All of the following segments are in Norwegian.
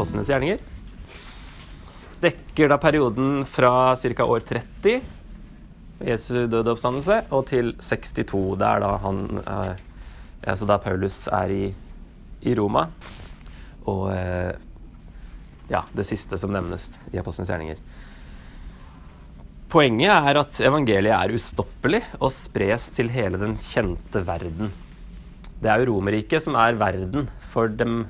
apostlenes gjerninger. Dekker da perioden fra ca. år 30, Jesu døde oppstandelse, og til 62. Det er da han eh, altså da Paulus er i, i Roma. Og eh, ja, det siste som nevnes i apostlenes gjerninger. Poenget er at evangeliet er ustoppelig og spres til hele den kjente verden. Det er jo Romerriket som er verden for dem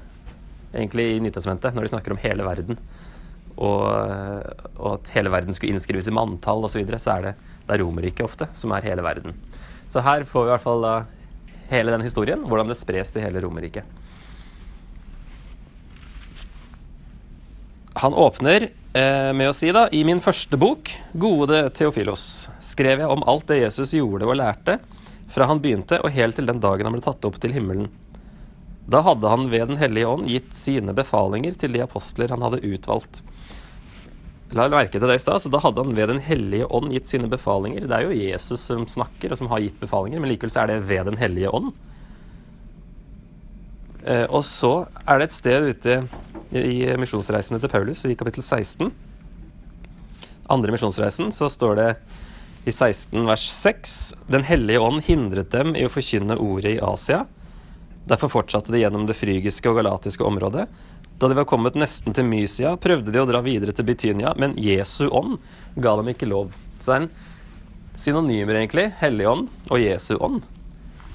egentlig i Nytestamentet, når de snakker om hele verden. Og, og at hele verden skulle innskrives i manntall osv., så, videre, så er det, det er Romerriket ofte som er hele verden. Så her får vi i hvert fall da hele den historien, hvordan det spres til hele Romerriket. Han åpner eh, med å si da I min første bok, Gode Theofilos, skrev jeg om alt det Jesus gjorde og lærte, fra han begynte og helt til den dagen han ble tatt opp til himmelen. Da hadde han ved Den hellige ånd gitt sine befalinger til de apostler han hadde utvalgt. La merke til det i stad, så Da hadde han ved Den hellige ånd gitt sine befalinger. Det er jo Jesus som snakker, og som har gitt befalinger, men likevel så er det ved Den hellige ånd. Eh, og så er det et sted ute i misjonsreisene til Paulus, i kapittel 16, andre misjonsreisen, så står det i 16 vers 6 Den hellige ånd hindret dem i å forkynne ordet i Asia. Derfor fortsatte de gjennom det frygiske og galatiske området. Da de var kommet nesten til Mysia, prøvde de å dra videre til Bitynia, men Jesu ånd ga dem ikke lov. Så det er en synonymer, egentlig. Helligånd og Jesu ånd.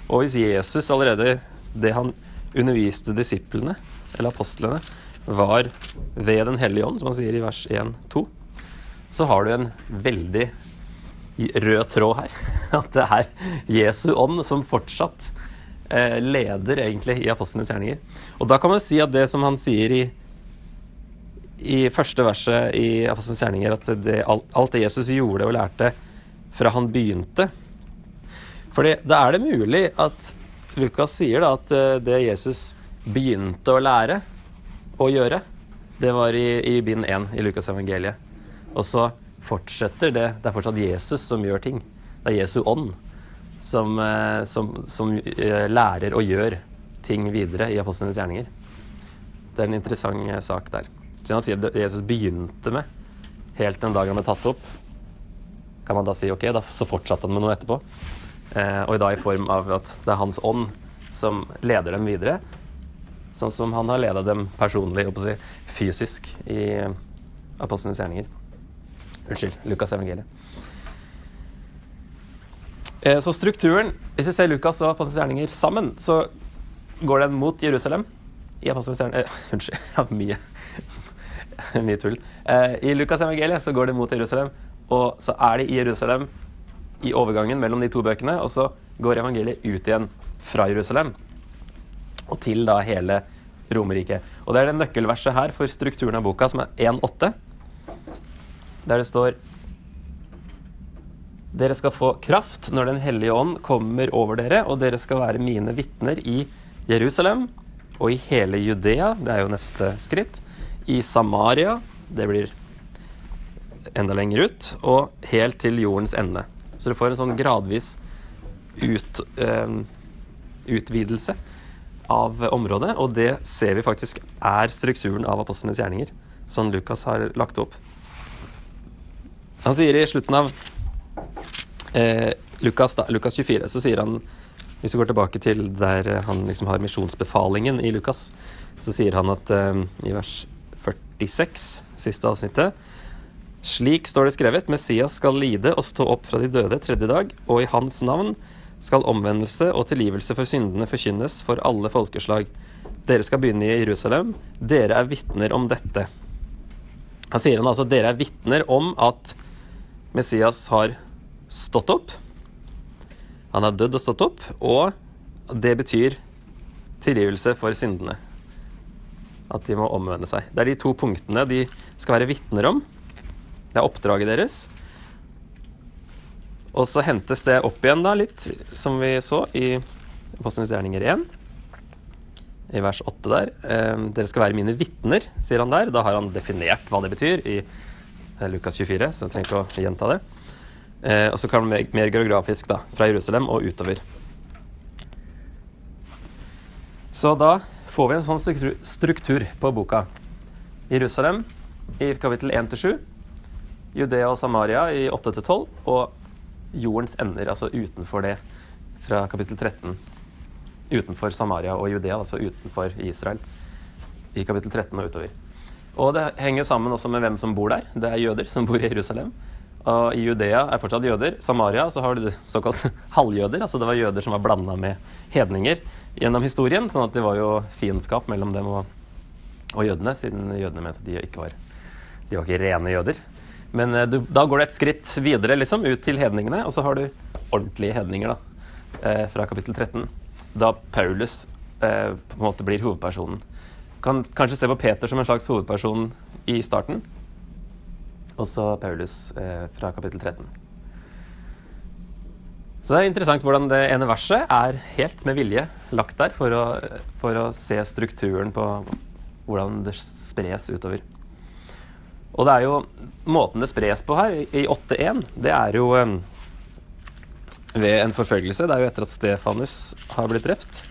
Og hvis Jesus allerede det han underviste disiplene, eller apostlene, var ved Den hellige ånd, som han sier i vers 1-2, så har du en veldig rød tråd her. At det er Jesu ånd som fortsatt leder egentlig i apostlenes gjerninger. Og da kan man si at det som han sier i, i første verset i apostlenes gjerninger, at det, alt, alt, det Jesus gjorde og lærte fra han begynte For da er det mulig at Lukas sier da at eh, det Jesus begynte å lære, å gjøre. Det var i, i bind 1 i Lukas evangeliet. Og så fortsetter det. Det er fortsatt Jesus som gjør ting. Det er Jesu ånd som, eh, som, som eh, lærer og gjør ting videre i apostlenes gjerninger. Det er en interessant eh, sak der. Siden han sier at Jesus begynte med helt den dagen han ble tatt opp, kan man da si ok, da, så fortsatte han med noe etterpå. Eh, og da i form av at det er hans ånd som leder dem videre. Sånn som han har leda dem personlig, og si, fysisk, i apostlenes gjerninger. Unnskyld, Lukas evangeliet. Eh, så strukturen Hvis vi ser Lukas og apostlenes gjerninger sammen, så går den mot Jerusalem. I apostlenes gjerninger eh, Unnskyld, har mye, mye tull. Eh, I Lukas evangeliet så går det mot Jerusalem, og så er de i Jerusalem i overgangen mellom de to bøkene, og så går evangeliet ut igjen fra Jerusalem og til da hele Romerriket. Og det er det nøkkelverset her for strukturen av boka, som er 1.8, der det står Dere skal få kraft når Den hellige ånd kommer over dere, og dere skal være mine vitner i Jerusalem og i hele Judea, det er jo neste skritt, i Samaria, det blir enda lenger ut, og helt til jordens ende. Så du får en sånn gradvis ut, uh, utvidelse av området, og det ser vi faktisk er strukturen av apostlenes gjerninger, som Lukas har lagt opp. Han sier i slutten av eh, Lukas, da, Lukas 24, så sier han Hvis vi går tilbake til der han liksom har misjonsbefalingen i Lukas, så sier han at eh, i vers 46, siste avsnittet Slik står det skrevet, Messias skal lide og stå opp fra de døde tredje dag, og i hans navn skal omvendelse og tilgivelse for syndene forkynnes for alle folkeslag. Dere skal begynne i Jerusalem. Dere er vitner om dette. Han sier han altså dere er vitner om at Messias har stått opp. Han har dødd og stått opp, og det betyr tilgivelse for syndene. At de må omvende seg. Det er de to punktene de skal være vitner om. Det er oppdraget deres. Og så hentes det opp igjen da litt, som vi så i Apostlenes gjerninger 1, i vers 8 der. Eh, dere skal være mine vitner, sier han der. Da har han definert hva det betyr i Lukas 24, så jeg trenger ikke å gjenta det. Eh, og så kan det mer geografisk, da, fra Jerusalem og utover. Så da får vi en sånn struktur på boka. Jerusalem i kapittel 1-7. Judea og Samaria i 8-12. Og jordens ender, altså utenfor det, fra kapittel 13. Utenfor Samaria og Judea, altså utenfor Israel. I kapittel 13 og utover. Og det henger jo sammen også med hvem som bor der. Det er jøder som bor i Jerusalem. Og i Judea er fortsatt jøder. Samaria så har du såkalt halvjøder. Altså det var jøder som var blanda med hedninger gjennom historien. Sånn at det var jo fiendskap mellom dem og, og jødene, siden jødene mente at de ikke var, de var ikke rene jøder. Men eh, du, da går det et skritt videre, liksom, ut til hedningene, og så har du ordentlige hedninger, da, eh, fra kapittel 13. Da Paulus eh, på en måte blir hovedpersonen kan kanskje se på Peter som en slags hovedperson i starten. Og så Paulus eh, fra kapittel 13. Så det er interessant hvordan det ene verset er helt med vilje lagt der for å, for å se strukturen på hvordan det spres utover. Og det er jo måten det spres på her, i 8.1, det er jo eh, ved en forfølgelse. Det er jo etter at Stefanus har blitt drept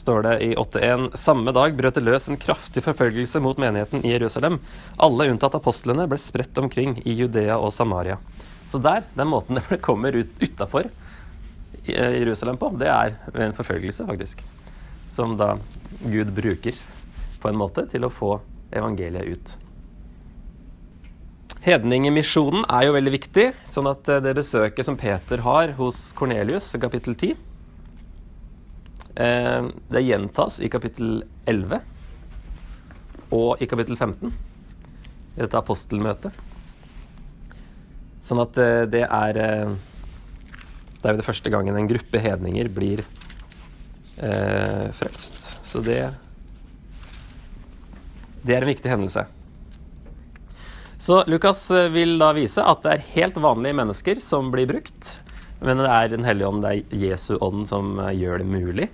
står det i 8.1.: Samme dag brøt det løs en kraftig forfølgelse mot menigheten i Jerusalem. Alle unntatt apostlene ble spredt omkring i Judea og Samaria. Så der, den måten det kommer ut utafor eh, Jerusalem på, det er ved en forfølgelse, faktisk. Som da Gud bruker på en måte til å få evangeliet ut. Hedningemisjonen er jo veldig viktig, sånn at eh, det besøket som Peter har hos Kornelius, kapittel 10 Eh, det gjentas i kapittel 11 og i kapittel 15 i dette apostelmøtet. Sånn at eh, det er eh, Det er jo det første gangen en gruppe hedninger blir eh, frelst. Så det Det er en viktig hendelse. Så Lukas vil da vise at det er helt vanlige mennesker som blir brukt. Men det er Den hellige ånd, det er Jesu ånd, som eh, gjør det mulig.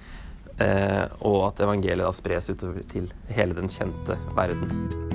Eh, og at evangeliet da spres utover til hele den kjente verden.